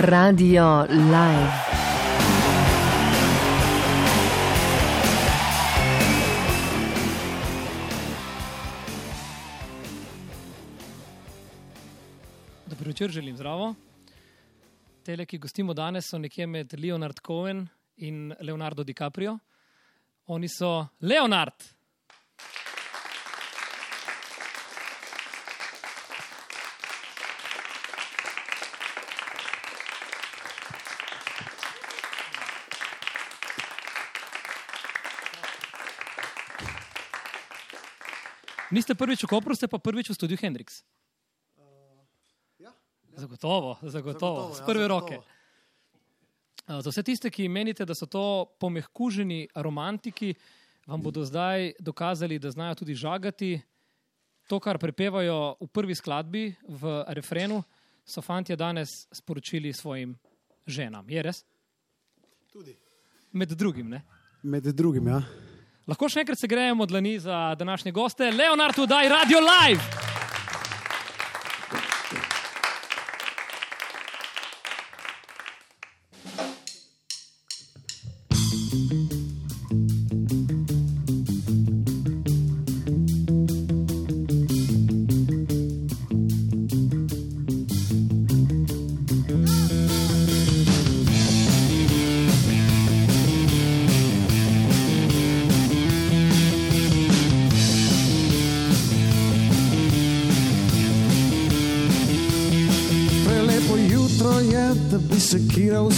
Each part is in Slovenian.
Radio Live. Dobro večer, želim zdravo. Tele, ki gostimo danes, so nekje med Leonard Cohen in Leonardo DiCaprio. Oni so Leonard. Niste prvič v Kopru, ste pa prvič v studiu Hendrix. Ja, Zagotovo, zagotovo, Zagotovo, z ja, prve zagotovo. roke. A, Za vse tiste, ki menite, da so to pomehkuženi romantiki, vam bodo zdaj dokazali, da znajo tudi žagati. To, kar prepevajo v prvi skladbi, v refrenu, so fantje danes sporočili svojim ženam. Je res? Tudi. Med drugim. Ne? Med drugim, ja. Lahko še enkrat se grejemo dlani za današnje goste. Leonardo, daj radio live!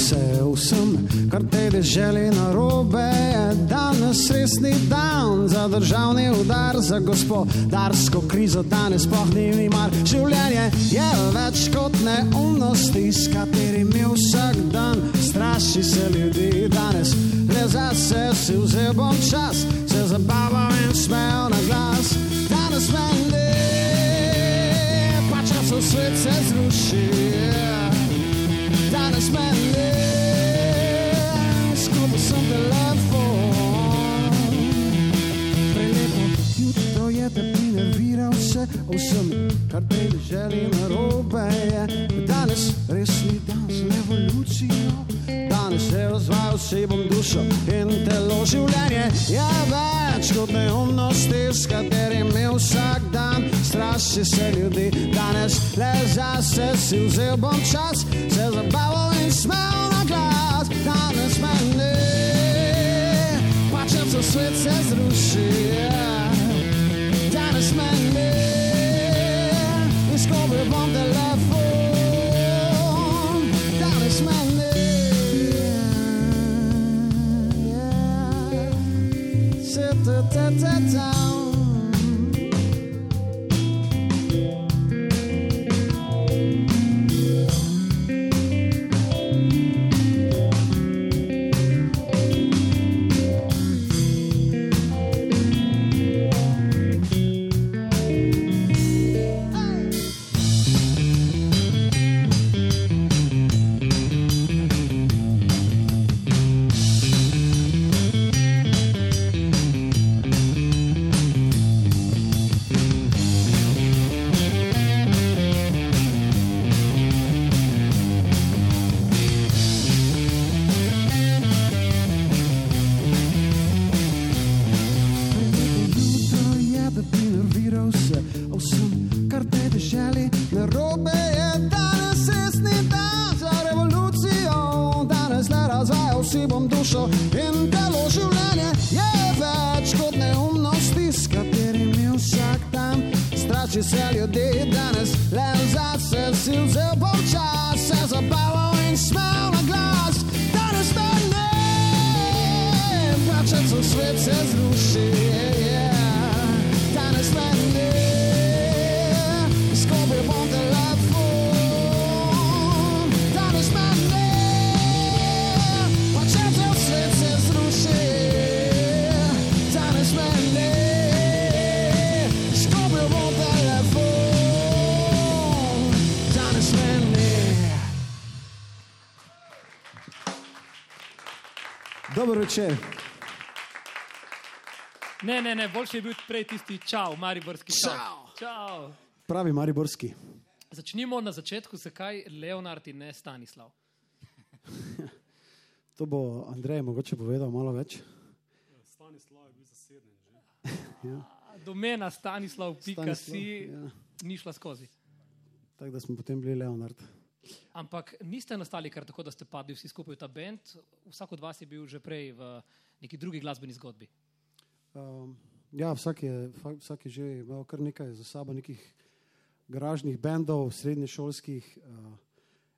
Vse vsem, kar te deželi na robe. Danes resni dan za državni udar, za gospodarsko krizo. Danes sploh ni mi mar. Življenje je več kot neumnosti, s katerimi vsak dan straši se ljudi. Danes le zase si vzel bom čas, se zabavam in smejal na glas. Danes meni pa časov svet se zruši. Danes meni skupaj o vsem, kar te želi na robe. Danes res ni dan za revolucijo. Danes se razvajal si bom dušo in telo življenje je več kot neumnosti, s katerimi vsak dan straši se ljudi. Danes le zase si vzel bom čas, se zabaval in smel na glas. Danes meni pa časov svet se zruši. Danes meni izgubil bom telefon. Danes meni Sit down. Straši se večer. Ne, ne, ne, boljši je bil prej tisti čau, mariborski čau. Čau. čau. Pravi Mariborski. Začnimo na začetku, zakaj Leonard in ne Stanislav. To bo Andrej mogoče povedal malo več. Stanislav je bil zaseden že. Ja. Domena Stanislav, pika Stanislav, si, ja. ni šla skozi. Tako da smo potem bili Leonard. Ampak niste nastali kar tako, da ste padli vsi skupaj v ta bend. Vsak od vas je bil že prej v neki drugi glasbeni zgodbi. Um, ja, vsak je, vsak je že imel kar nekaj za sabo, nekih garažnih bendov, srednješolskih. Uh,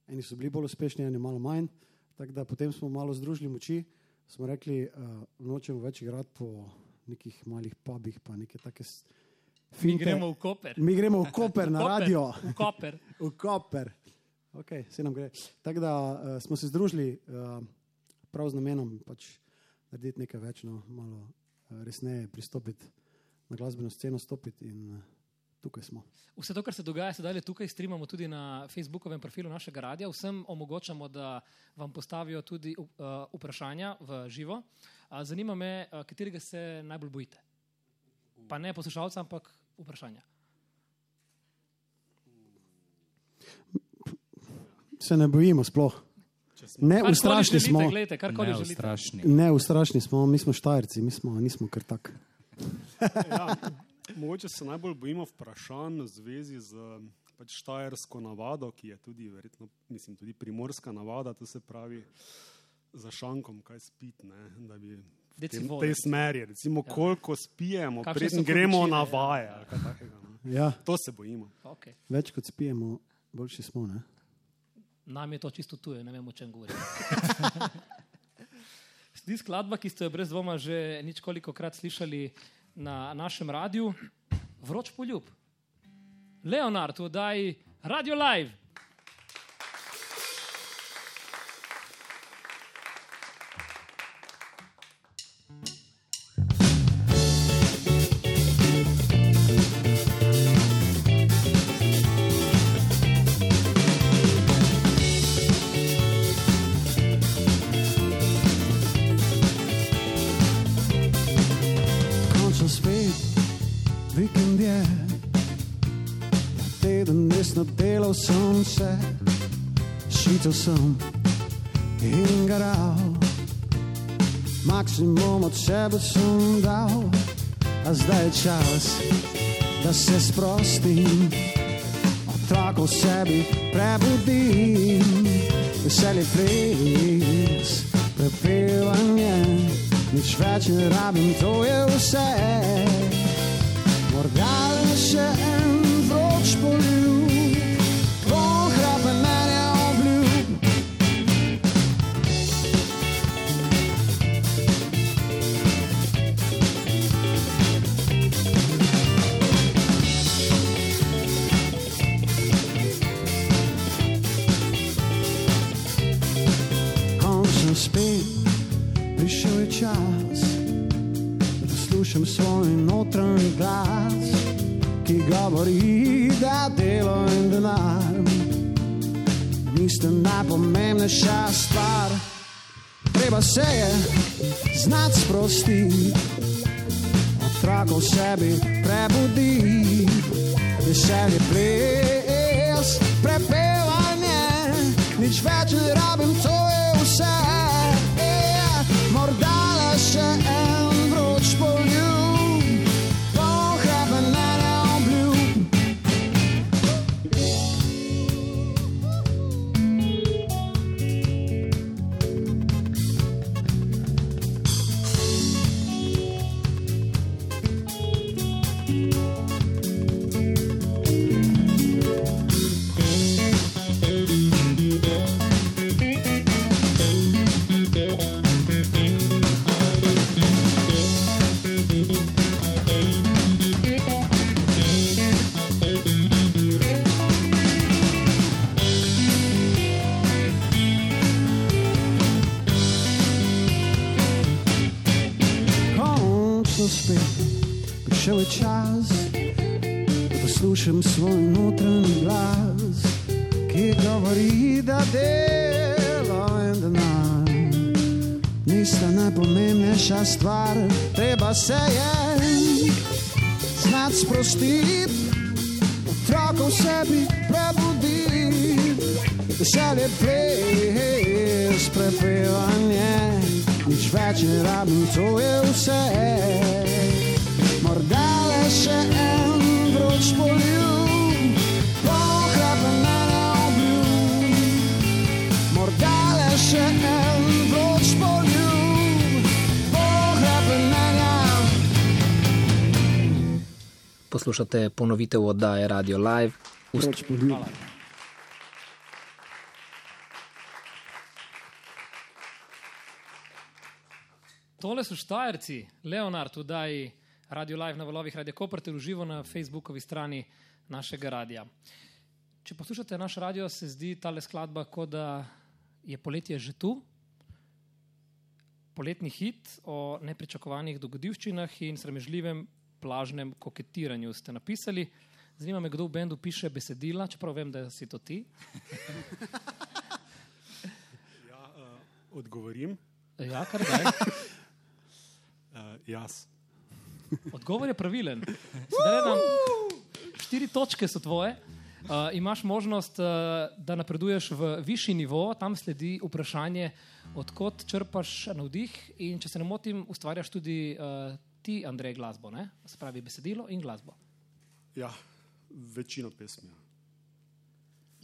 eni so bili bolj uspešni, eni malo manj. Tako da potem smo malo združili moči, smo rekli, uh, nočemo več igrati po nekih malih pubih, pa neke take s- Mi finte. gremo v Koper. Mi gremo v Koper na radio. V Koper. v Koper. Okay, se nam gre. Tako da uh, smo se združili uh, prav z namenom pač narediti nekaj več, no, malo uh, resneje pristopiti na glasbeno sceno, stopiti in uh, tukaj smo. Vse to, kar se dogaja sedaj tukaj, streamamo tudi na Facebookovem profilu našega radia. Vsem omogočamo, da vam postavijo tudi uh, vprašanja v živo. Uh, zanima me, uh, katerega se najbolj bojite. Pa ne poslušalca, ampak vprašanja. Se ne bojimo sploh. Ne, ustrašni smo. Karkoli Ne, želite. strašni. Ne, ustrašni smo, mi smo štajerci, mi smo, nismo kar tak. ja, mogoče se najbolj bojimo vprašanj v zvezi z pač štajersko navado, ki je tudi, verjetno, mislim, tudi primorska navada, to se pravi za šankom, kaj spiti, ne, da bi v tem, tej smeri, recimo, ja. koliko spijemo, preden gremo na ja. vaje. ali kaj takega. Ja, To se bojimo. Okay. več kot spijemo, boljši smo. Ne? Nam je to čisto tuje, ne vem, o čem govorim. Sledi skladba, ki ste jo brez dvoma že ničkoliko krat slišali na našem radiju, Vroč poljub. Leonard, v oddaji Radio Live. Se, šitel sem in garal. Maksimum od sebe sem dal, a zdaj je čas, da se sprostim. Otrok v sebi prebudim, veselje ples, prepevanje, nič več ne rabim, to je vse. Morda še en vroč poljub, čas, da poslušam svoj notranji glas, ki govori, da delo in denar nista najpomembnejša stvar. Treba se je znati sprostiti, otrok v sebi prebudi, veselje ples, prepevanje, nič več ne rabim, to je vse. Je čas, da poslušam svoj notranji glas, ki govori, da delo in denar ni tista najpomembnejša stvar. Treba se je znati sprostiti, otroka v sebi prebuditi. Veselje ples, prepevanje, nič več ne rabim, to je vse. Poslušate ponovitev oddaje Radio Live. Ust-. Tole so Štajerci, Leonard, vdaji Radio Live na valovih Radio Koper ter uživo na Facebookovi strani našega radia. Če poslušate naš radio, se zdi tale skladba, kot da je poletje že tu. Poletni hit o nepričakovanih dogodivščinah in sramežljivem plažnem koketiranju ste napisali. Zanima me, kdo v bendu piše besedila, čeprav vem, da si to ti. Ja, uh, odgovorim. Ja, kar daj. Uh, jaz. Odgovor je pravilen. Sedaj štiri točke so tvoje. Uh, imaš možnost, uh, da napreduješ v višji nivo, tam sledi vprašanje, odkot črpaš navdih. In če se ne motim, ustvarjaš tudi uh, ti, Andrej, glasbo, ne? se pravi besedilo in glasbo. Ja, večino pesmi. ja.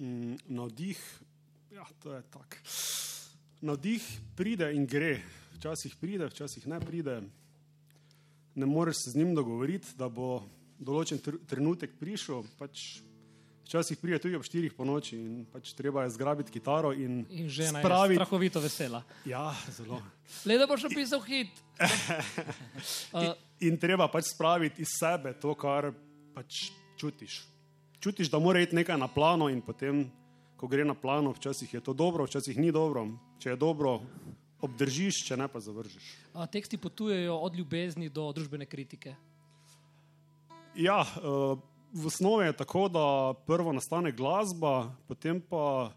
Mm, navdih, ja, to je tako. Navdih pride in gre. Včasih pride, včasih ne pride. Ne moreš se z njim dogovoriti, da bo določen tr trenutek prišel. Pač včasih pride tudi ob štirih po noči in pač treba je zgrabiti kitaro in, In žena je spraviti. strahovito vesela. Ja, zelo. Le da boš napisal hit. In treba pač spraviti iz sebe to, kar pač čutiš. Čutiš, da mora iti nekaj na plano, in potem, ko gre na plano, včasih je to dobro, včasih ni dobro. Če je dobro, obdržiš, če ne pa zavržiš. a, teksti potujejo od ljubezni do družbene kritike. Ja, eh, v osnovi je tako, da prvo nastane glasba, potem pa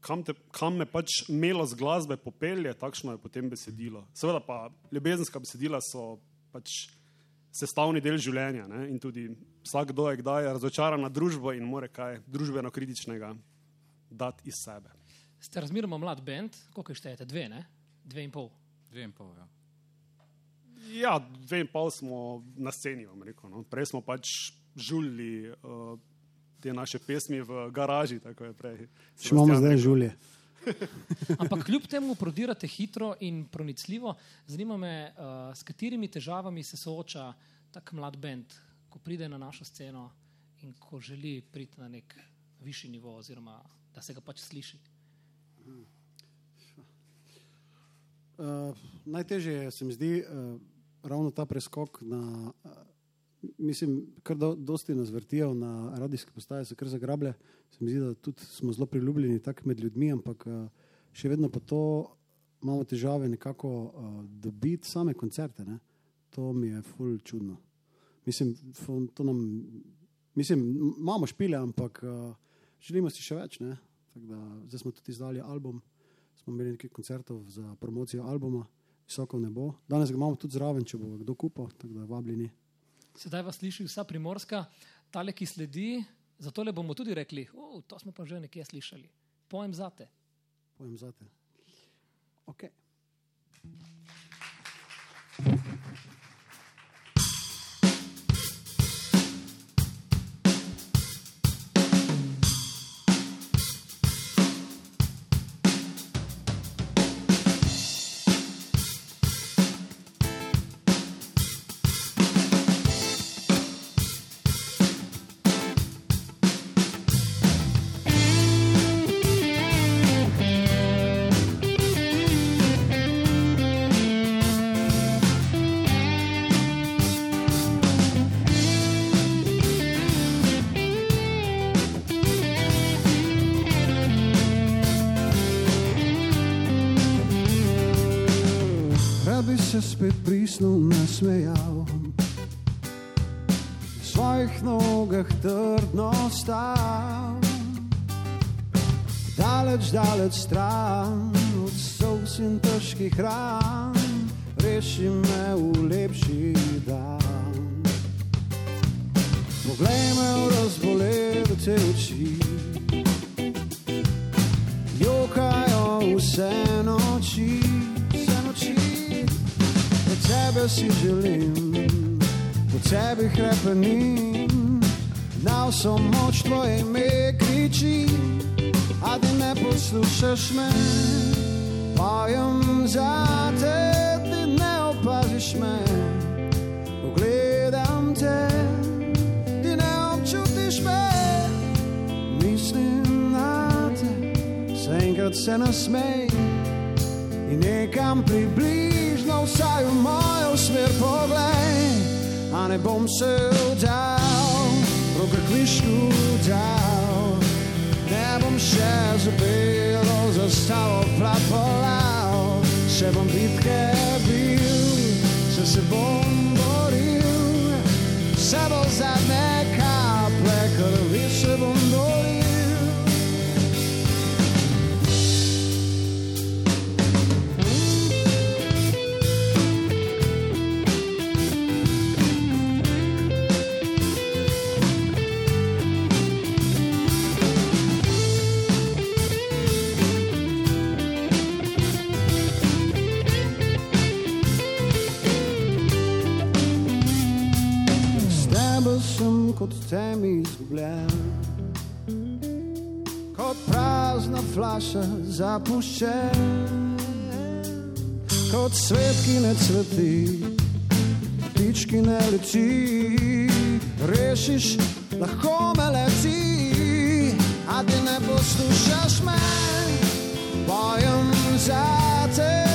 kam, te, kam me pač melost glasbe popelje, takšno je potem besedilo. Seveda pa ljubezenska besedila so pač sestavni del življenja ne? in tudi vsakdo je kdaj razočaran na družbo in more kaj družbeno kritičnega dati iz sebe. Ste razmeroma mlad bend, koliko štejete? Dve, ne? Dve in pol. Dve in pol. Ja. Ja, dve in pol smo na sceni, bom rekel. No. Prej smo pač žulili uh, te naše pesmi v garaži, tako je prej. Še imamo zdaj žulje. Ampak kljub temu prodirate hitro in pronicljivo. Zanima me, uh, s katerimi težavami se sooča tak mlad bend, ko pride na našo sceno in ko želi priti na nek višji nivo, oziroma da se ga pač sliši. Uh, najtežje je, se mi zdi, uh, ravno ta preskok na. Uh, mislim, kar do, dosti nas vrtijo na radijske postaje, se kar zagrablje. Se mi zdi, da tudi smo zelo priljubljeni tako med ljudmi, ampak uh, še vedno pa to imamo težave nekako uh, dobiti same koncerte. Ne? To mi je ful čudno. Mislim, ful, to nam, mislim, imamo špile, ampak uh, želimo si še več. ne. Da, zdaj smo tudi izdali album, smo imeli nekaj koncertov za promocijo albuma, visoko v nebo. Danes ga imamo tudi zraven, če bo kdo kupil, tako da vabljeni. Sedaj vas sliši vsa primorska, tale, ki sledi. Zato le bomo tudi rekli, oh, to smo pa že nekje slišali. Pojem zate. Pojem zate. Okay. Nasmejal, na svojih nogah trdno stal. Daleč, daleč stran od vseh in težkih ran, reši me v lepši dan. Poglej me v razbolele te oči, jokajo vse noči, tebe si želim, po tebi hrepenim, na vso moč tvoje ime kričim, a ti ne poslušaš me. Pojem za te, ti ne opaziš me, pogledam te, ti ne občutiš me, mislim na te, se enkrat se nasmej in nekam približno vsaj v mojo smer poglej, a ne bom se vdal, roke kvišku dal, ne bom še za belo zastavo plapolal, še bom bitke bil, še se bom boril, vse bo kot temi izgubljen, kot prazna flaša zapuščen, kot svet, ki ne cveti, ptič, ki ne leti, rešiš, lahko me leti, a ti ne poslušaš me, bojem za te,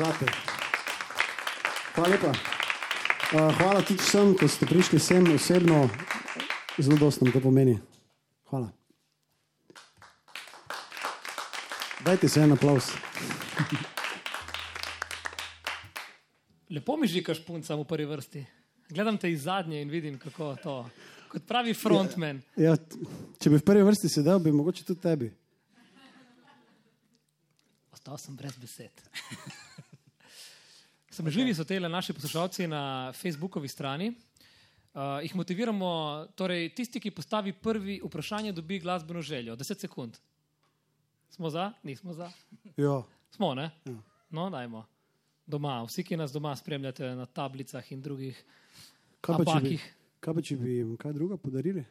zate. Hvala lepa. Hvala tudi vsem, ko ste prišli sem osebno. Zelo dosto nam to pomeni. Hvala. Dajte se en aplaus. Lepo mi žikaš punca v prvi vrsti. Gledam te iz zadnje in vidim, kako to. Kot pravi frontman. Ja, t- če bi v prvi vrsti sedel, bi mogoče tudi tebi. Ostal sem brez besed. Sramežljivi so te naši poslušalci na Facebookovi strani. Uh, jih motiviramo, torej tisti, ki postavi prvi vprašanje, dobi glasbeno željo. 10 sekund. Smo za? Nismo za? Ja. Smo, ne? No, dajmo. Doma, vsi, ki nas doma spremljate na tablicah in drugih apakih. Kaj pa če bi jim kaj druga podarili?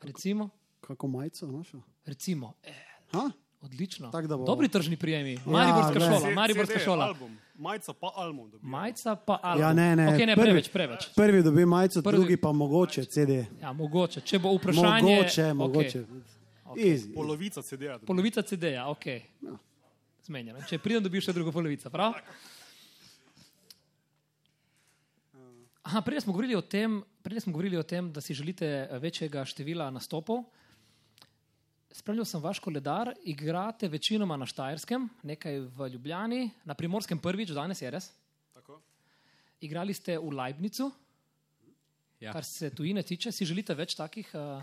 Recimo, Kako majico našo? recimo eh, Ha? Odlično. Tak, da bo- Dobri tržni prijemi. Mariborska glej. šola, Mariborska CD, šola. Album, majica pa album. dobijo. Majica pa album. Ja, ne, ne. Okay, ne prvi- preveč, preveč. Prvi dobi majico, Prvi- drugi pa mogoče CD. Ja, mogoče. Če bo vprašanje. Mogoče, okej. mogoče. Easy. Polovica CD-ja. Polovica CD-ja, ok. Ja. Zmenjeno. Če pridem, dobiš še drugo polovico, prav? Aha, prej smo govorili o tem, prej smo govorili o tem, da si želite večjega števila nastopov. Spremljal sem vaš koledar, igrate večinoma na Štajerskem, nekaj v Ljubljani, na Primorskem prvič, danes je res. Tako. Igrali ste v Leibnicu, Ja. kar se tujine tiče. Si želite več takih uh,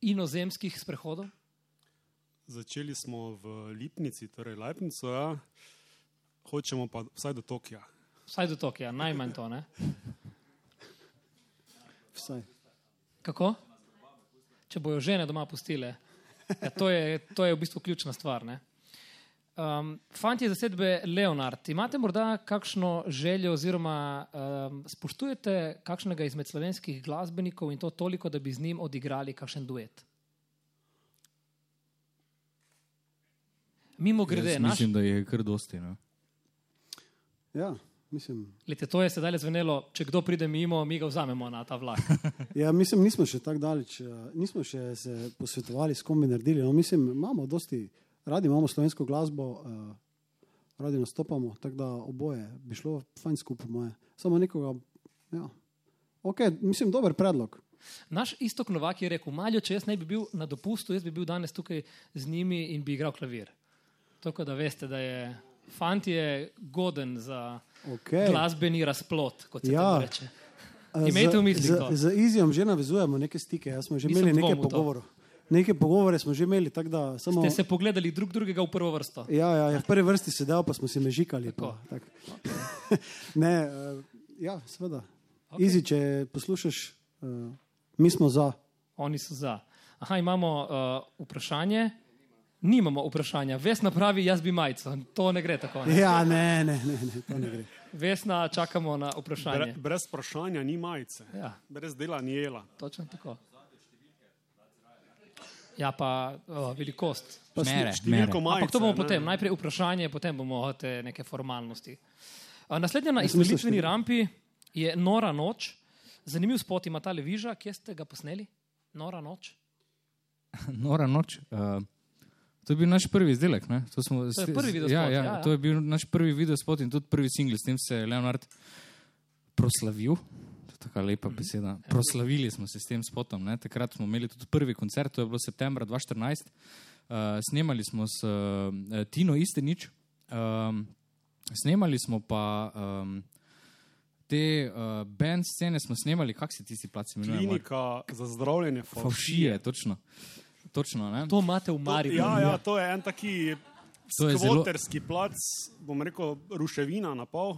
inozemskih sprehodov? Začeli smo v Lipnici, torej Leibnicu, ja. hočemo pa vsaj do Tokija. Vsaj do Tokija, najmanj to. Ne? Vsaj. Kako? Če bojo žene doma pustile. Ja, to, je, to je v bistvu ključna stvar. Ne? Um, fanti iz zasedbe Leonard, imate morda kakšno željo, oziroma um, spoštujete kakšnega izmed slovenskih glasbenikov in to toliko, da bi z njim odigrali kakšen duet? Mimo grede, Jaz naš, mislim, da je kar dosti. No. Ja, mislim. lete, to je sedaj zvenelo, če kdo pride mimo, mi ga vzamemo na ta vlak. Ja, mislim, nismo še tako daleč, eh, nismo še se posvetovali, s kom bi naredili. No, mislim, imamo dosti, radi imamo slovensko glasbo, uh, radi nastopamo, tako da oboje bi šlo fajn skupaj, moje. Samo nekoga, ja. Ok, mislim, dober predlog. Naš istok Novak je rekel: Maljo, če jaz ne bi bil na dopustu, jaz bi bil danes tukaj z njimi in bi igral klavir. Tako da veste, da je fant je goden za Okay. glasbeni razplot, kot se Ja. ja. reče. Imejte v mislih z, z Izijom že navezujemo neke stike, jaz smo že Nisem imeli nekaj pogovorov. Neke pogovore smo že imeli, tako da samo. Ste se pogledali drug drugega v prvo vrsto. Ja, ja, ja, v prvi vrsti sedel, pa smo se mežikali. Tako. Pa, tak. ne, uh, ja, seveda. Okay. Izi, če poslušaš, uh, mi smo za. Oni so za. Aha, imamo uh, vprašanje. Nimamo vprašanja. Vesna pravi, jaz bi majico. To ne gre tako. Ne? Ja, ne, ne, ne, ne to ne gre. Vesna, čakamo na Bre, vprašanje. brez vprašanja ni majice, Ja, brez dela ni jela. točno tako. Ja, pa uh, velikost. Pa Mere, Številko mere. majice. Ampak to bomo ne. potem, najprej vprašanje, potem bomo te neke formalnosti. Naslednja na število. rampi je Nora noč. Zanimiv spot ima ta leviža, kje ste ga posneli? Nora noč. Nora noč. Uh, to je bil naš prvi izdelek. Ne? To, smo, To je prvi s- videospot, Ja, ja, ja, ja. To je bil naš prvi videospot in tudi prvi singl, s tem se je Leonard proslavil. To je tako lepa Mhm. beseda. Proslavili smo se s tem spotom. Ne? Takrat smo imeli tudi prvi koncert, to je bilo septembra 2014. Uh, snemali smo s uh, Tino Istenič, um, snemali smo pa um, te uh, band scene, smo snemali, kak se tisti plac imenuje? Mark? Klinika za zdravljenje Favšije, točno. Točno ne? To imate v To, Mariboru. ja, ja, to je en taki To je zelo- skvoterski plac, bom rekel, ruševina na pol,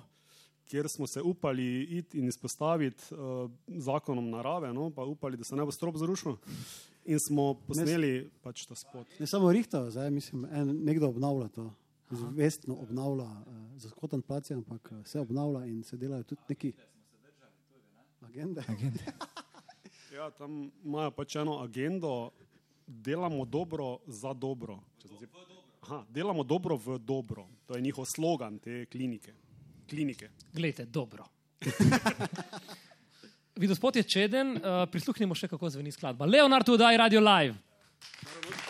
kjer smo se upali iti in izpostaviti uh, zakonom narave, no, pa upali, da se ne bo strop zrušil. In smo posneli pač ta spot. Ne samo Rihta, zdaj mislim, en, nekdo obnavlja to. Vestno obnavlja, uh, zaskoten plac je, ampak eh, se obnavlja in se delajo tudi neki agende. Ja, tam imajo pač eno agendo, delamo dobro za dobro. če sem si- Aha, delamo dobro v dobro. To je njihov slogan te klinike. klinike. Glejte, dobro. Videospot je čeden, uh, prisluhnimo še, kako zveni skladba. Leonard Udaj, Radio Live. Glej,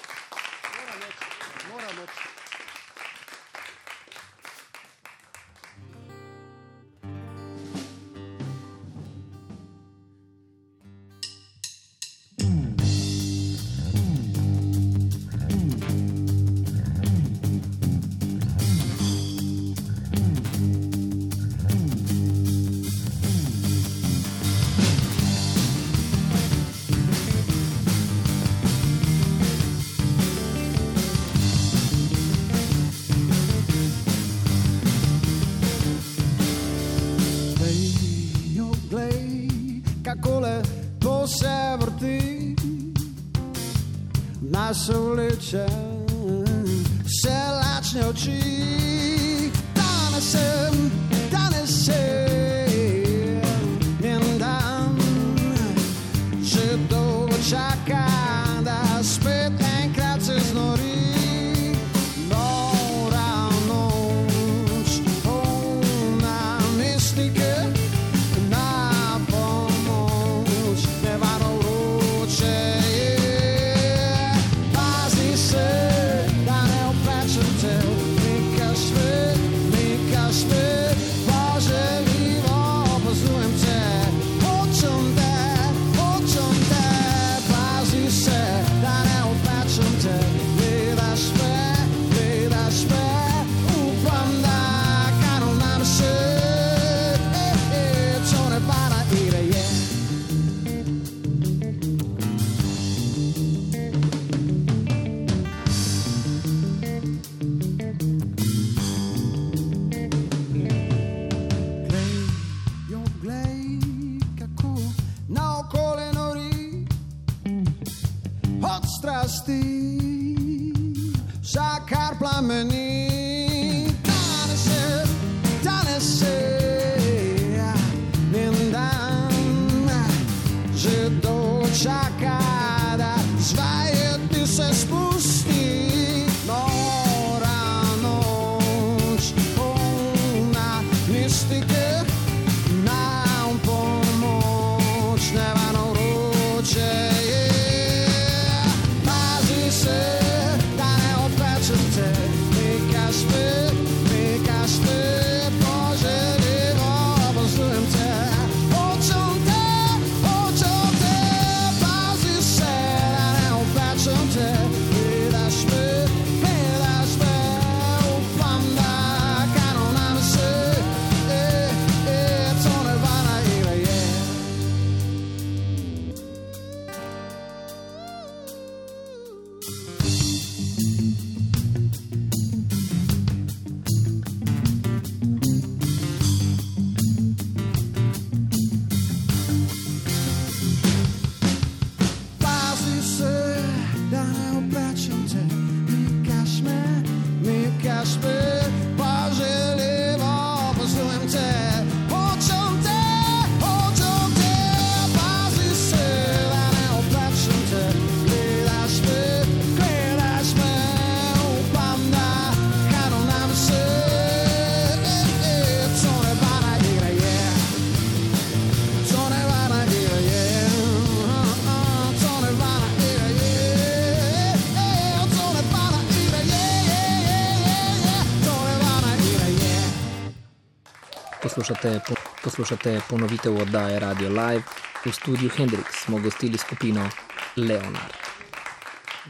Poslušate, po, poslušate ponovitev oddaje Radio Live. V studiu Hendrix smo gostili skupino Leonard.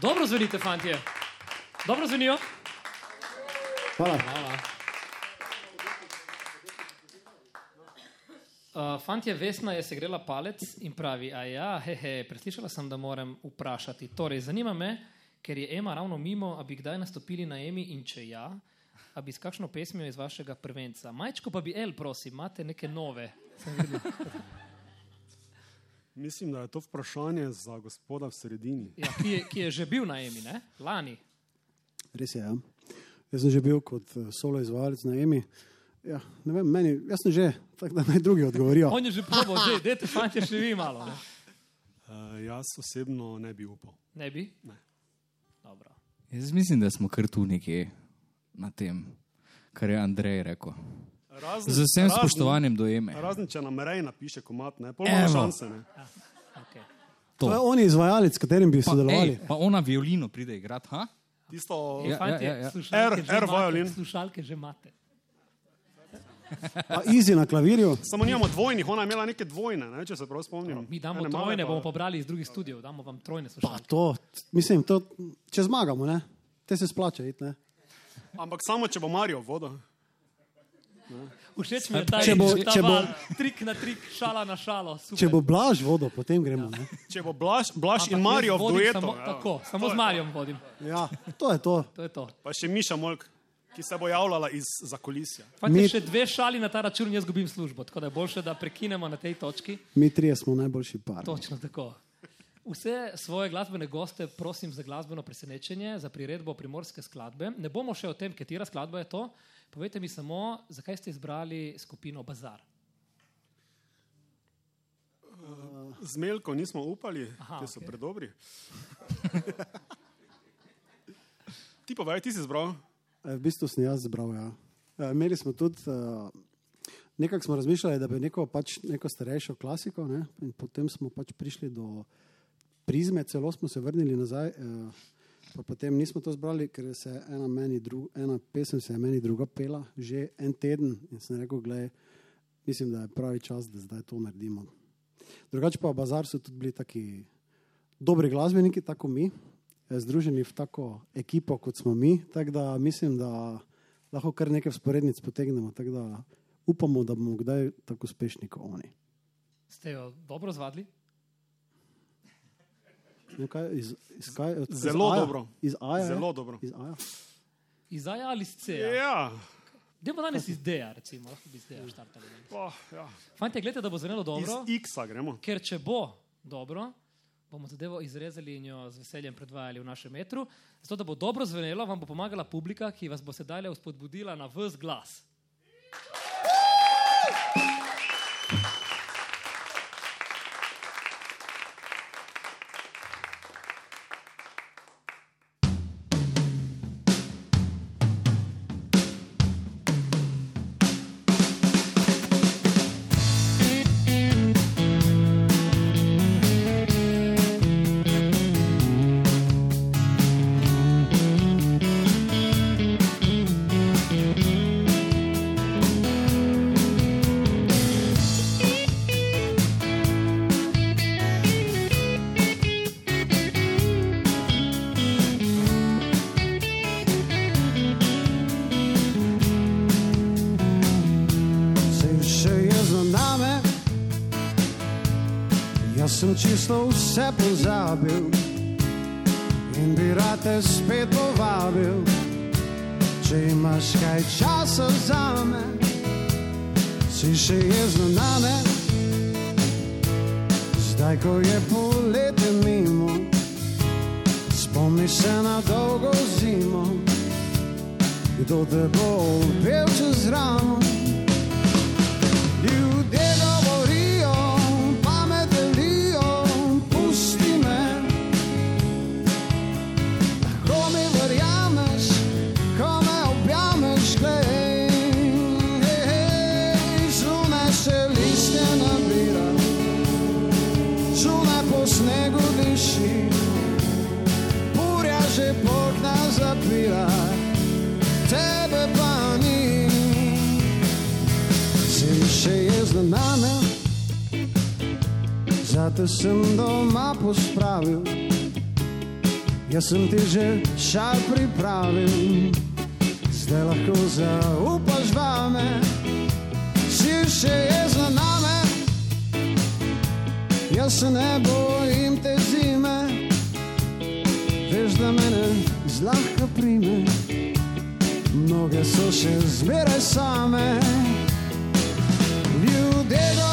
Dobro zvenite, fantje. Dobro zvenijo. Hvala. Uh, fantje, Vesna je segrela palec in pravi: A ja, hehe, preslišala sem, da moram vprašati. Torej, zanima me, ker je Ema ravno mimo, a bi kdaj nastopili na Emi in če ja, a bi s kakšno pesmijo iz vašega prvenca. Majčko pa bi El, prosim, imate neke nove. Sem videl. Mislim, da je to vprašanje za gospoda v sredini. Ja, ki, je, ki je že bil na Emi, ne? lani. Res je. Ja. Jaz sem že bil kot eh, solo izvajalec na EMI. Ja, ne vem, meni, jaz sem že, tako da naj drugi odgovorijo. On je že probal, že, dajte, fantje, še vi malo. Ne, Uh, jaz osebno ne bi upal. ne bi? Ne. Dobro. Jaz mislim, da smo kar tu nekje na tem, kar je Andrej rekel. Razen, Z vsem spoštovanjem do Eme. Razen, če nam rej napiše komat, ne, Evo. šanse. Ne. Okay. To je on izvajalec, s katerim bi Pa, sodelovali. ej, pa ona violino pride igrati, ha? Tisto, Ja, Ja, fantje, ja, ja. Slušalke, R- R violin. slušalke že imate. Pa Easy na klavirju. samo nimamo dvojnih, ona je imela neke dvojne, ne, če se prav spomnim. Mi damo Ene trojne, pa- bomo pobrali iz drugih studijev, damo vam trojne Pa slušalke. to, mislim, to, če zmagamo, ne? te se splača iti. Ne? Ampak samo, če bo Marijo vodo. Všeč mi je ta, Če bo- ta če bo- val, trik na trik, šala na šalo. Super. Če bo blaž vodo, potem gremo. Ne? Če bo Blaž, Blaž Ampak in Marijo v duetu. Samo, ja. tako, samo To z Marijom vodim. Ja, to je to. To je to. Pa še Miša Molk, ki se bo javljala iz zakolisja. Mi- še dve šali na ta račun, jaz gubim službo, tako da je boljše, da prekinemo na tej točki. Mi trije smo najboljši par. Točno tako. Vse svoje glasbene goste prosim za glasbeno presenečenje, za priredbo primorske skladbe. Ne bomo še o tem, katera skladba je to. Povejte mi samo, zakaj ste izbrali skupino Bazar. Z Melko nismo upali, ker so okej. predobri. ti povej, ti si izbral. E, V bistvu sem jaz zbral. Ja. E, Imeli smo tudi, uh, nekako smo razmišljali, da bi neko, pač, neko starejšo klasiko, ne? in potem smo pač prišli do prizme, celo smo se vrnili nazaj. Uh, pa potem nismo to zbrali, ker se je ena, ena pesem se je meni druga pela že en teden in sem rekel, gledaj, mislim, da je pravi čas, da zdaj to naredimo. Drugače pa v Bazar so tudi bili taki dobri glasbeniki, tako mi, eh, združeni v tako ekipo, kot smo mi. Tako da mislim, da lahko kar nekaj sporednic potegnemo. Tako da upamo, da bomo kdaj tako uspešni kot oni. Ste jo dobro zvadili? No, kaj, iz, iz, kaj, od, Zelo iz Aja? dobro. Iz Aja, Zelo ja? dobro. Iz Aja. Iz Aja ali iz Ceja? Ja, Dajmo danes iz Deja, recimo, lahko bi iz Deja štartali. pa, ja. Fantje, gledajte, da bo zvenelo iz dobro, X-a gremo. ker če bo dobro, bomo zadevo izrezali in jo z veseljem predvajali v našem metru. Zato, da bo dobro zvenelo, vam bo pomagala publika, ki vas bo sedaj vzpodbudila na vse glas. Se sem čisto vse pozabil in bi rad te spet povabil, če imaš kaj časa za me. Si še je za name, zdaj ko je poletje mimo, spomni se na dolgo zimo, kdo te bo pel čez ramo. Nami, zato sem doma pospravil. Jaz sem ti že šal pripravil, zdaj lahko zaupaš vame. Si še je za nami, jaz se ne bojim te zime, veš da mene zlahka prime, mnoge so še zmeraj same. There's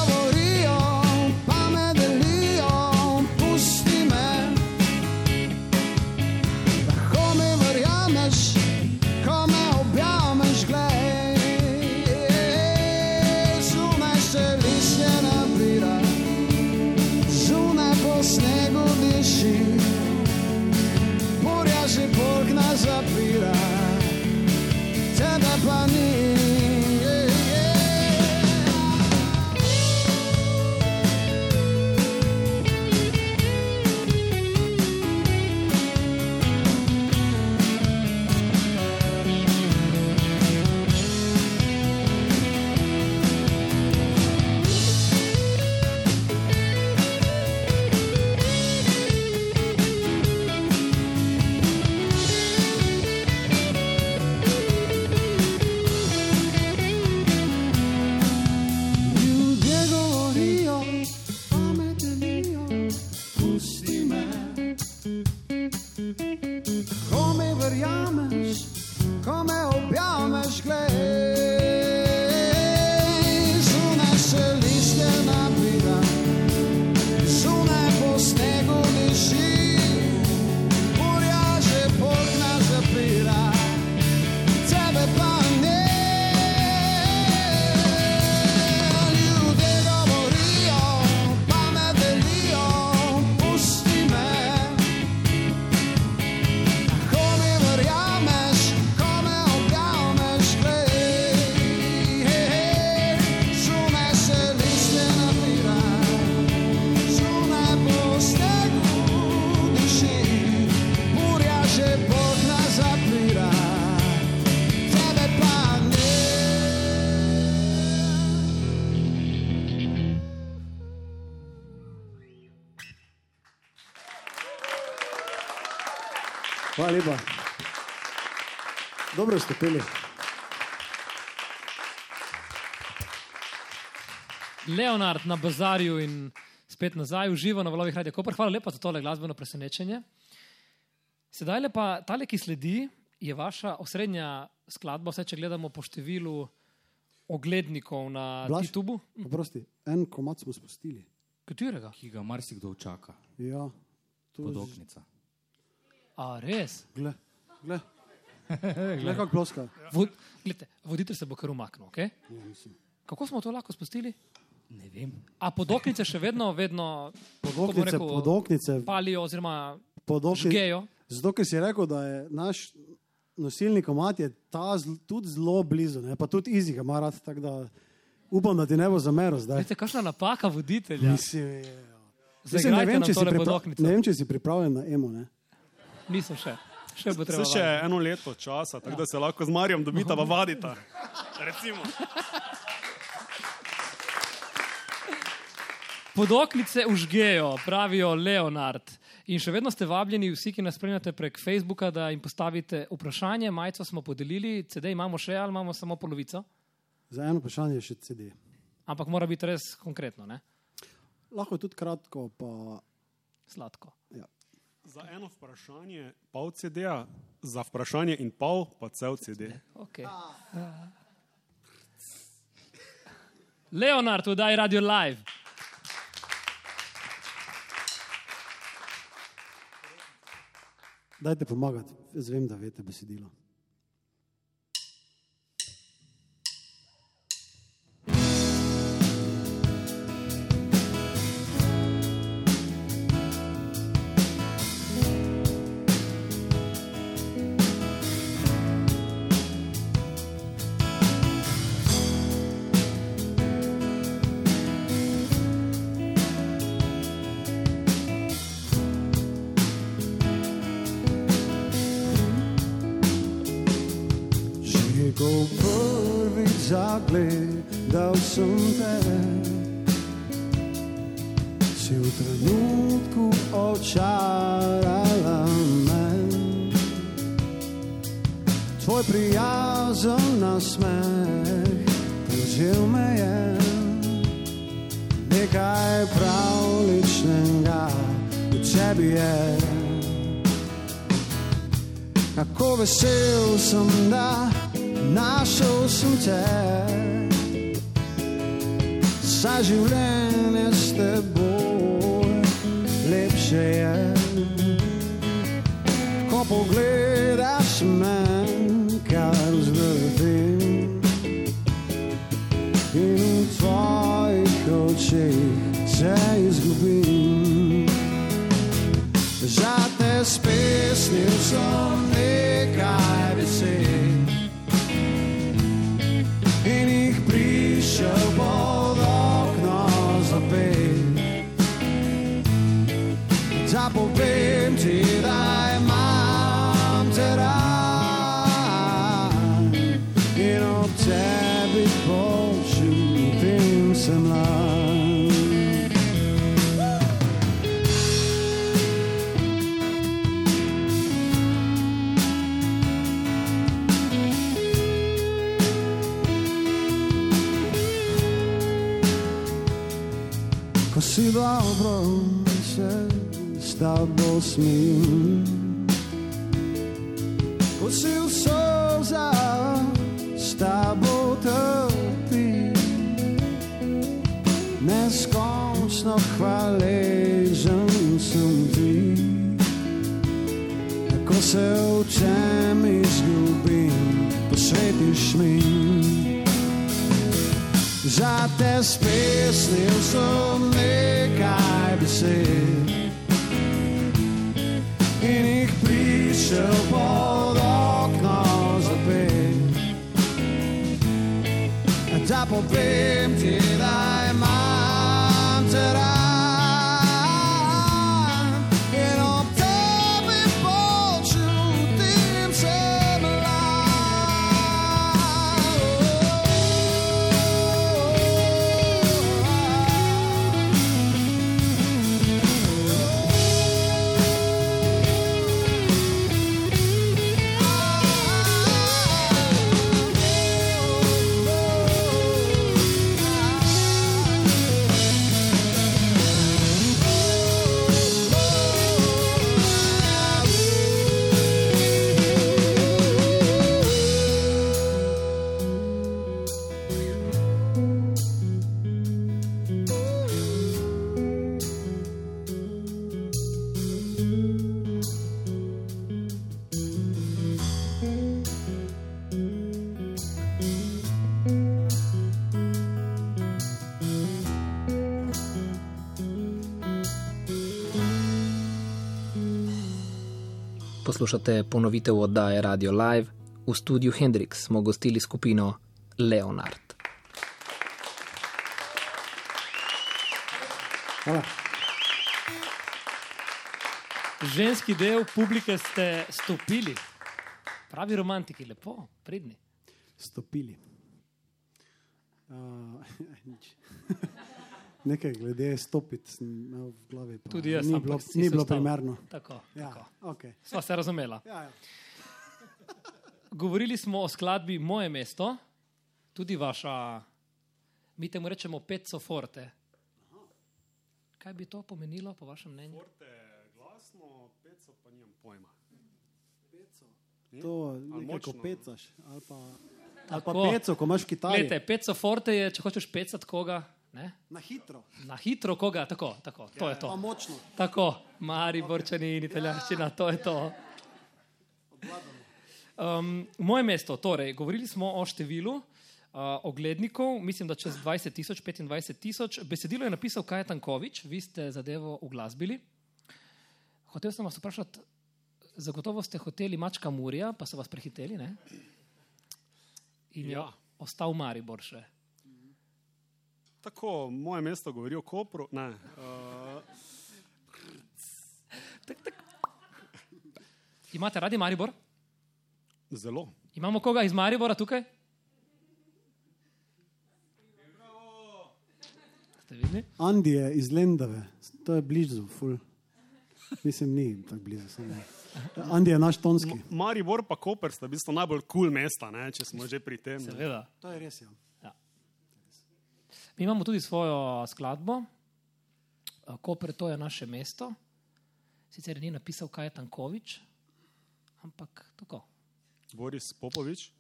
Dobro ste peli. Leonard na bazarju in spet nazaj, uživa na valovih radio Koper. Hvala lepa za tole glasbeno presenečenje. Sedaj pa tale, ki sledi, je vaša osrednja skladba, vse če gledamo po številu oglednikov na Blaž? YouTubu. Oprosti, en komat smo spustili. Katerega? ki ga marsikdo čaka. Ja, Tu Podoknica. A res? Gle, gle. Gle, kako ploska. Vod, glede, voditelj se bo kar umaknil. Okay? Mislim. Kako smo to lahko spustili? Ne vem. A podoknice še vedno, vedno Podoknice, rekel, podoknice, palijo oziroma podoknice. žgejo. Zato, ker si rekel, da je naš nosilni komat je ta zl, tudi zelo blizu, ne? pa tudi Izi ga ima rad, tako da upam, da ti ne bo zameril zdaj. Veste, kakšna napaka voditelja. Mislim, je, ja. Mislim, ne, vem, če si ne vem, če si pripravljen na emo. Ne? Nisem še. Še bo treba. Vse še eno leto časa, tako da se lahko z Marjem dobita, pa vadita. Recimo. Podoknice užgejo, pravijo Leonard. In še vedno ste vabljeni, vsi, ki nas spremljate prek Facebooka, da jim postavite vprašanje. Majico smo podelili, CD imamo še ali imamo samo polovico, Za eno vprašanje je še CD. ampak mora biti res konkretno, ne? Lahko je tudi kratko, pa sladko. ja. Za eno vprašanje pol CD-ja, za vprašanje in pol pa cel CD. Okay. Leonard, vdaj radio live. dajte pomagati, jaz vem, da veste besedilo. In ob tebi počutim se mlad. Ko si dobro se s tabo smim, Poslušate ponovitev oddaje Radio Live. V studiu Hendrix smo gostili skupino Leonard. Hvala. Ženski del publike ste stopili, pravi romantiki, lepo, pridni. Stopili. Uh, nič. Nekaj glede stopiti sem imel v glavi. Pa Tudi jaz, ni bilo, ni se bilo primerno. Tako, Ja, tako. okay. Sva se razumela. ja, ja. Govorili smo o skladbi Moje mesto, tudi vaša, mi temu rečemo Pezzo Forte. Kaj bi to pomenilo, po vašem mnenju? Forte glasno, peco pa nimam pojma. To Ali nekako močno? pecaš. Ali pa, ali pa peco, ko imaš. Glede, Pezzo Forte je, če hočeš pecati koga, ne? Na hitro, na hitro koga, tako, tako, to je pa to. močno. Tako, Mari, Borčani in italijanščina, to je to. Um, moje mesto, torej, govorili smo o številu uh, oglednikov, mislim, da čez 20 tisoč, 25 tisoč. Besedilo je napisal Kajetan Kovič, vi ste zadevo uglasbili. Hotel sem vas vprašati, zagotovo ste hoteli Mačka Murija, pa so vas prehiteli, ne? In ja. Ja. je ostal Maribor še. Tako, moje mesto govori o Kopru. Ne, uh, Imate radi Maribor? zelo. Imamo koga iz Maribora tukaj? Ste videli? Andi je iz Lendave, to je blizu, ful. Mislim, ni tako blizu. Samo. Andi je naš tonski. Maribor pa Koper sta v bistvu najbolj kul cool mesta, ne, če smo že pri tem. Seveda. To je res, ja. Mi imamo tudi svojo skladbo, Eh, Koper, to je naše mesto. Sicer ni napisal Kaj Tankovič, ampak tako. Boris Popovič.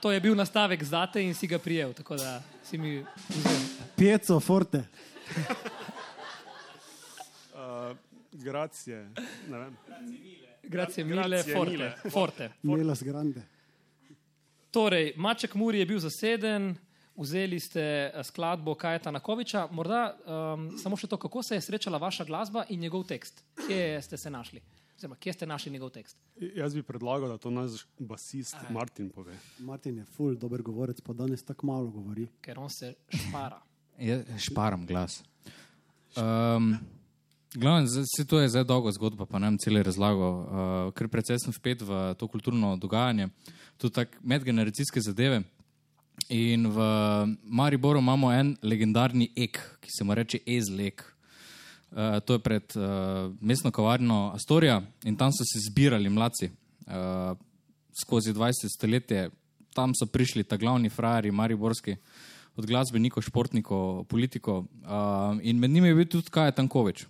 To je bil nastavek zate in si ga prijel, tako da si mi vzel. Pieco, forte. Uh. Ne vem. Grazie mille, Grazie forte. mille. forte. Melas grande. Torej, Maček Muri je bil zaseden, vzeli ste eh, skladbo Kajeta Nakoviča. Morda um, samo še to, kako se je srečala vaša glasba in njegov tekst. Kje ste se našli? Oziroma, kje ste našli njegov tekst? Jaz bi predlagal, da to naš basist Martin pove. Martin je ful, dober govorec, pa danes tako malo govori. Ker on se špara. Jaz šparam glas. Um, Glavno, vse to je zdaj dolga zgodba, pa ne vem cele razlago, uh, ker precej sem vpet v to kulturno dogajanje, tudi medgeneracijske zadeve. In v Mariboru imamo en legendarni ek, ki se mu reče Ezlek. Uh, to je pred uh, mestno kavarno Astorija in tam so se zbirali mladci uh, skozi 20 stoletje. Tam so prišli ta glavni frajeri, mariborski, od glasbenikov, športnikov, politikov uh, in med njimi je bil tudi Kaj Tankovič.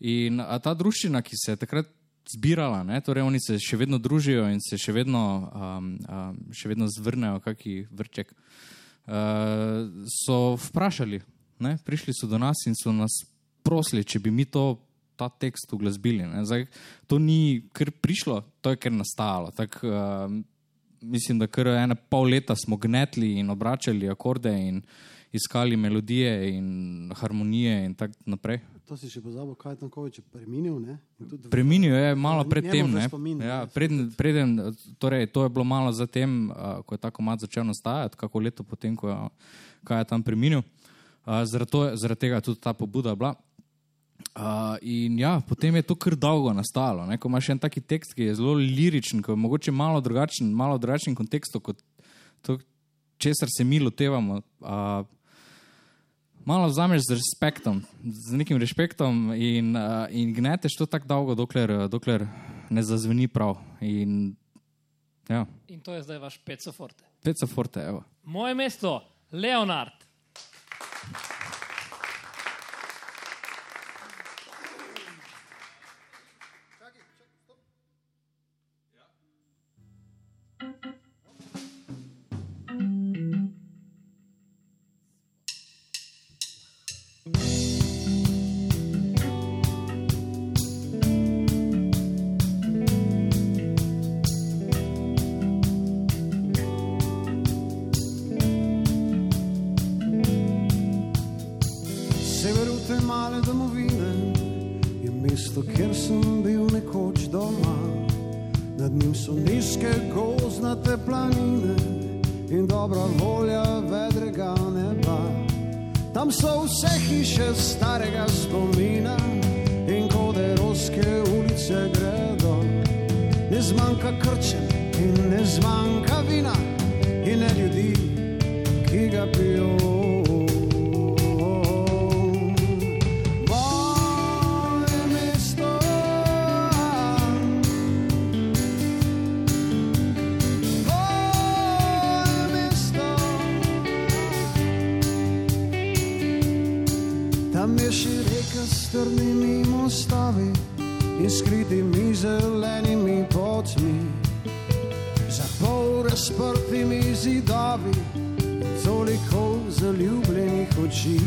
In ta druščina, ki se je takrat zbirala, ne, torej oni se še vedno družijo in se še vedno, um, um, še vedno zvrnejo, kakšen vrček, uh, so vprašali, ne, prišli so do nas in so nas prosili, če bi mi to, ta tekst uglasbili. ne. Zdaj, to ni kar prišlo, to je kar nastajalo. Tak, uh, mislim, da kar ene pol leta smo gnetli in obračali akorde in iskali melodije in harmonije in tako naprej. To si še pozabil, kaj je Tankovič preminil. Preminil je malo predtem. Ja, ne. preden, torej, to je bilo malo zatem, uh, ko je ta komad začel nastajati, kako leto potem, ko je, ko je tam preminil. Uh, zaradi, to, zaradi tega je tudi ta pobuda bila. Uh, in ja, potem je to kar dolgo nastalo. Ne? Ko imaš en taki tekst, ki je zelo liričen, ki je mogoče malo drugačen, malo drugačen kontekstu kot to, česar se mi lotevamo. Uh, malo vzameš z respektom, z nekim respektom in, uh, in gneteš to tako dolgo, dokler, uh, dokler ne zazveni prav. In ja, In to je zdaj vaš Pezzo Forte. peca forte, evo. Moje mesto, Leonard. Tam je še reka s trdnimi mostovi in skritimi zelenimi potmi, za pol razprtimi zidovi, toliko zaljubljenih oči.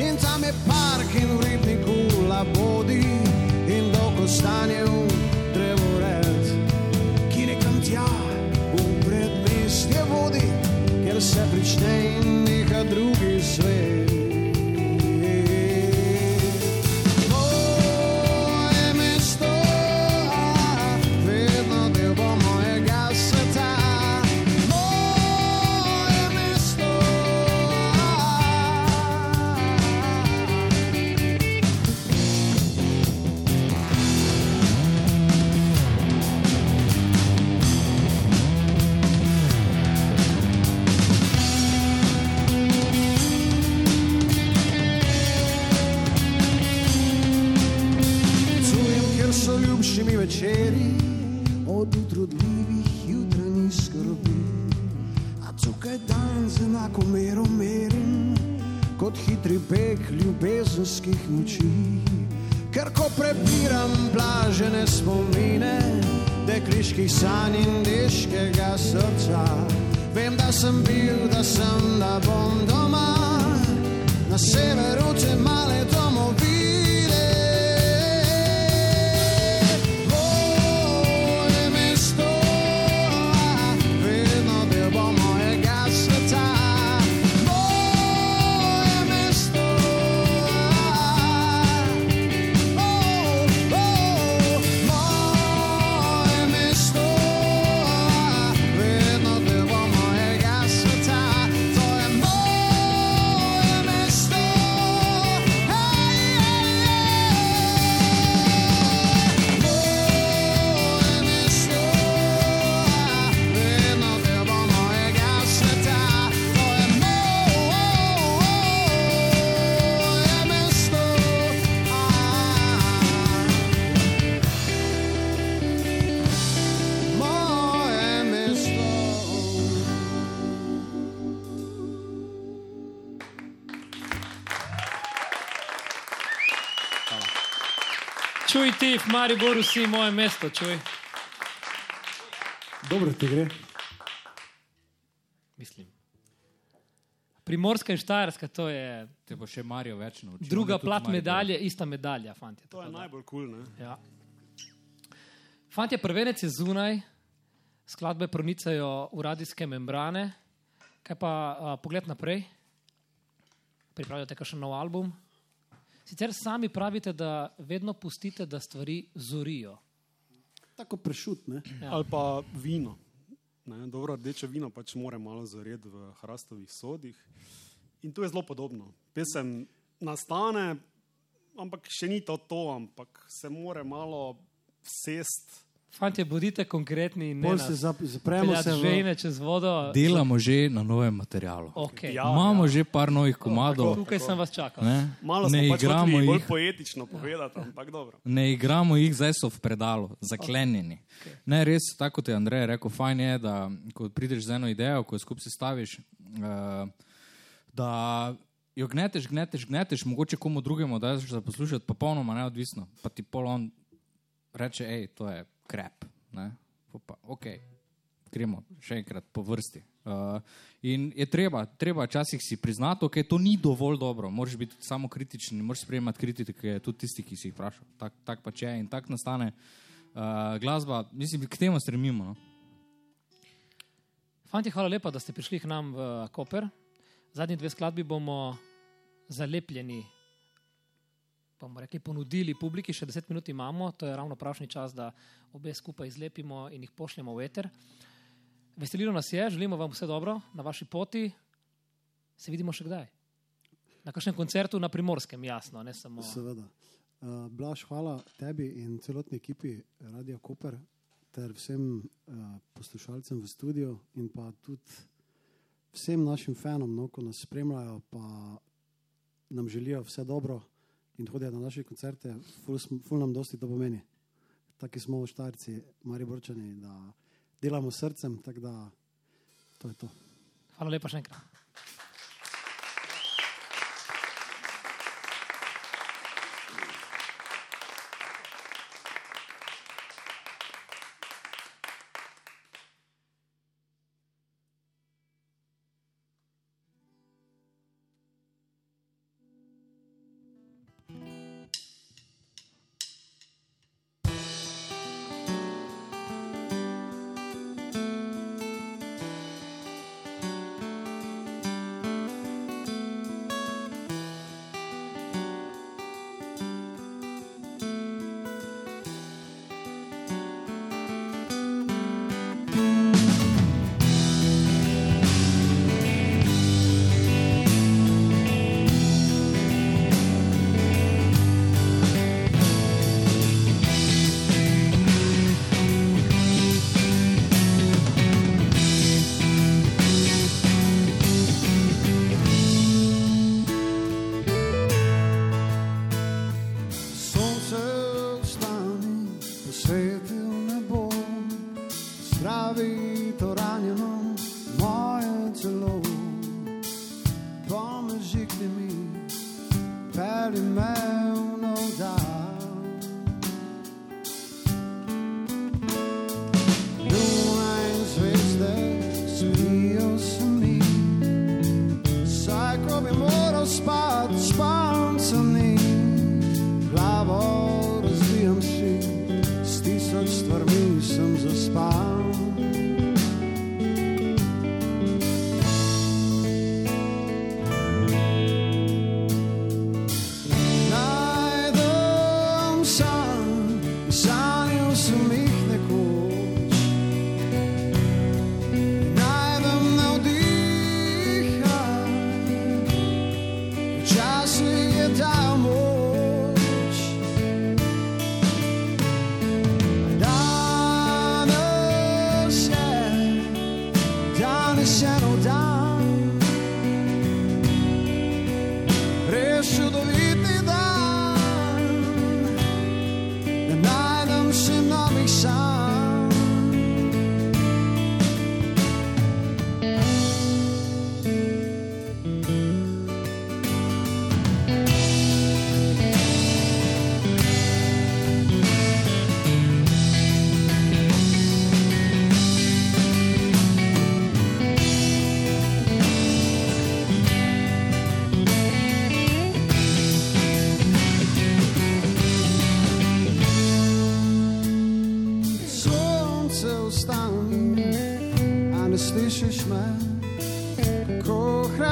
In tam je park in v ribniku labodi in dolgo stanje v drevored, ki nekam tja v predmestje vodi, kjer se prične in neha drugi svet. shining Mariboru si moje mesto, čuj. Dobro ti gre. Mislim. Primorska in Štajerska, to je Te bo še Marijo več naučil. druga je plat Maribor. medalje, ista medalja, fanti. To je najbolj kul. Cool, Ja. Fantje, prvenec je zunaj, skladbe pronicajo v radijske membrane. Kaj pa a, pogled naprej? Pripravljate kakšen nov album? Sicer sami pravite, da vedno pustite, da stvari zorijo. Tako prešut, ne? Ja. Ali pa vino. Ne, dobro, rdeče vino pač more malo zoreti v hrastovih sodih. In tu je zelo podobno. Pesem nastane, ampak še ni to to, ampak se more malo sest. Fantje, bodite konkretni in ne Bolj se zapremo se v... čez vodo. Delamo že na novem materialu. Okay. Ja, Imamo že par novih komadov. Tukaj sem vas čakal. Ne, Malo ne smo pač igramo bolj jih. poetično povedati, ampak dobro. Ne igramo jih, zdaj so v predalu, zaklenjeni. Okay. Ne, res, tako kot je Andrej rekel, fajn je, da ko prideš z eno idejo, ko jo skupaj sestaviš, uh, da jo gneteš, gneteš, gneteš, mogoče komu drugemu daš za poslušati, popolnoma neodvisno. Pa ti pol on reče, hej, to je krep. Pa, ok, gremo še enkrat po vrsti. Uh, in je treba, treba včasih si priznati, da okay, to ni dovolj dobro. Moraš biti samo kritičen, moraš sprejemati kritike, tudi tisti, ki si jih vprašal. Tak, tak pač je in tako nastane uh, glasba. Mislim, k temu stremimo. No? Fanti, hvala lepa, da ste prišli k nam v Koper. Zadnji dve skladbi bomo zalepljeni bomo rekli, ponudili publiki, še 10 minut imamo, to je ravno pravšnji čas, da obe skupaj izlepimo in jih pošljemo v eter. Veselilo nas je, želimo vam vse dobro na vaši poti. Se vidimo še kdaj. Na kakšnem koncertu na primorskem, jasno, ne samo. Seveda. Uh, Blaž, hvala tebi in celotni ekipi Radia Koper ter vsem uh, poslušalcem v studiu in pa tudi vsem našim fanom, no, ko nas spremljajo, pa nam želijo vse dobro in hodijo na naše koncerte, ful, nam dosti to pomeni. Taki smo štajrci, mari borčani, da delamo srcem, tako da to je to. Hvala lepa še enkrat.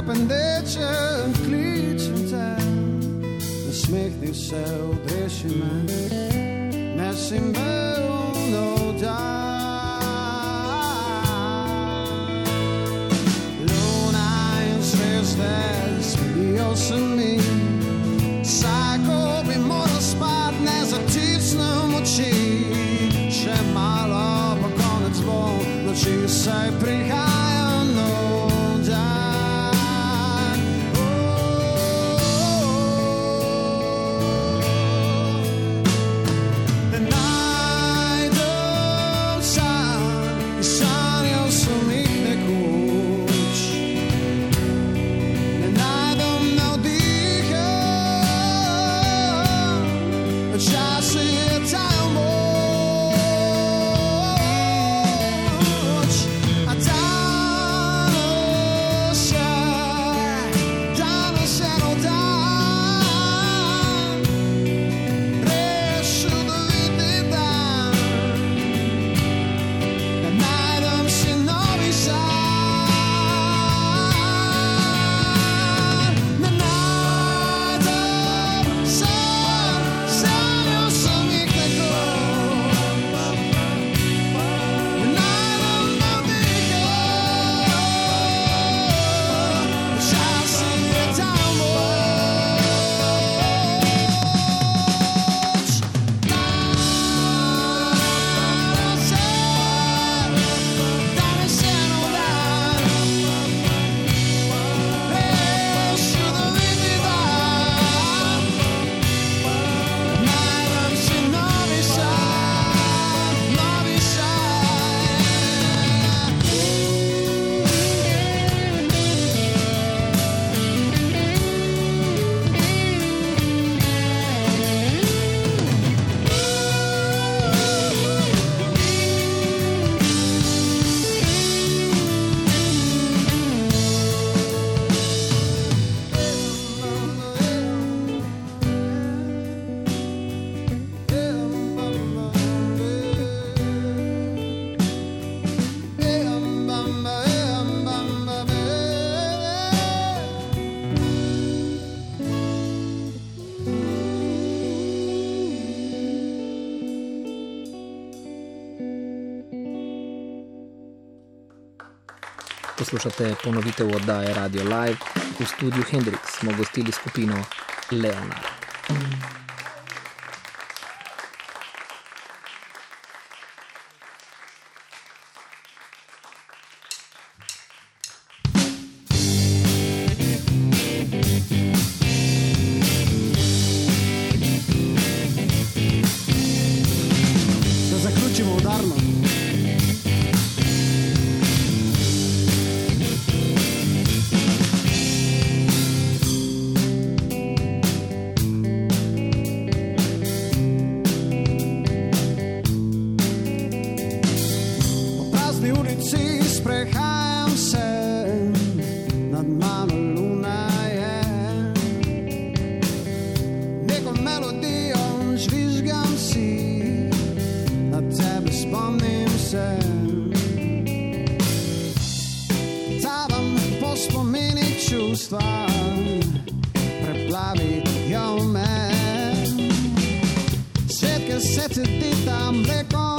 Kako hrependeče kličem te. Nasmehni se, odreši me, nesi me v Poslušate ponovitev oddaje Radio Live. V studiu Hendrix smo gostili skupino Leonard. ljudstva preplavit jag med. Säker sätter ditt armveck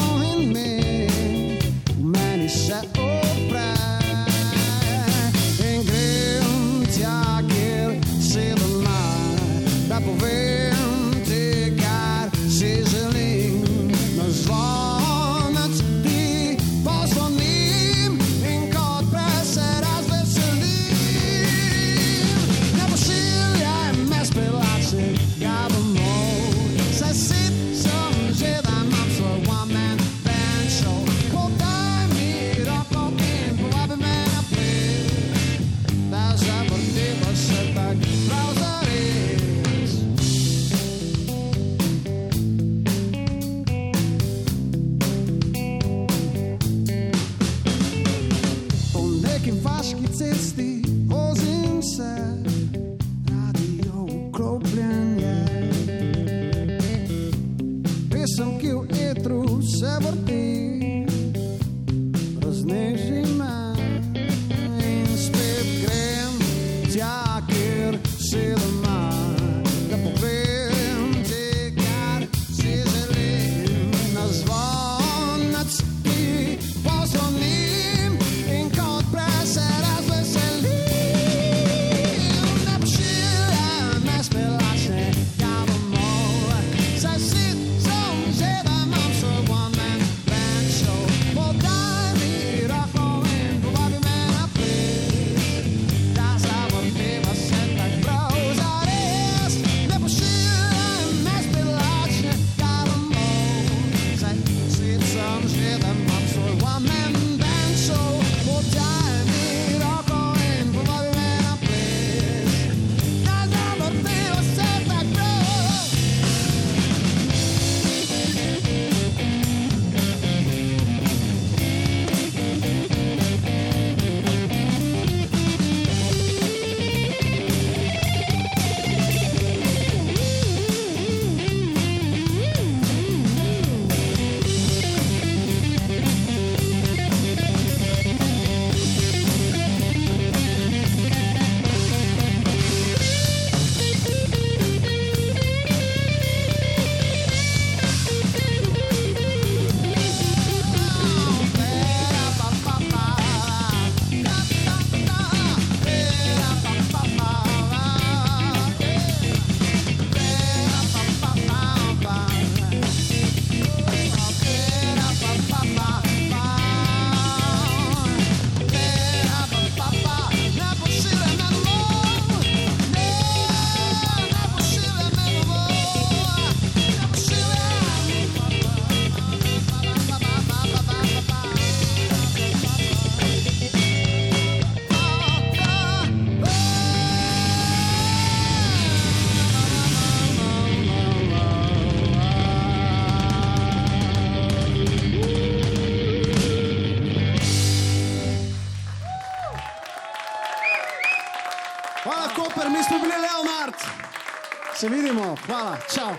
mínimo. Fala, tchau.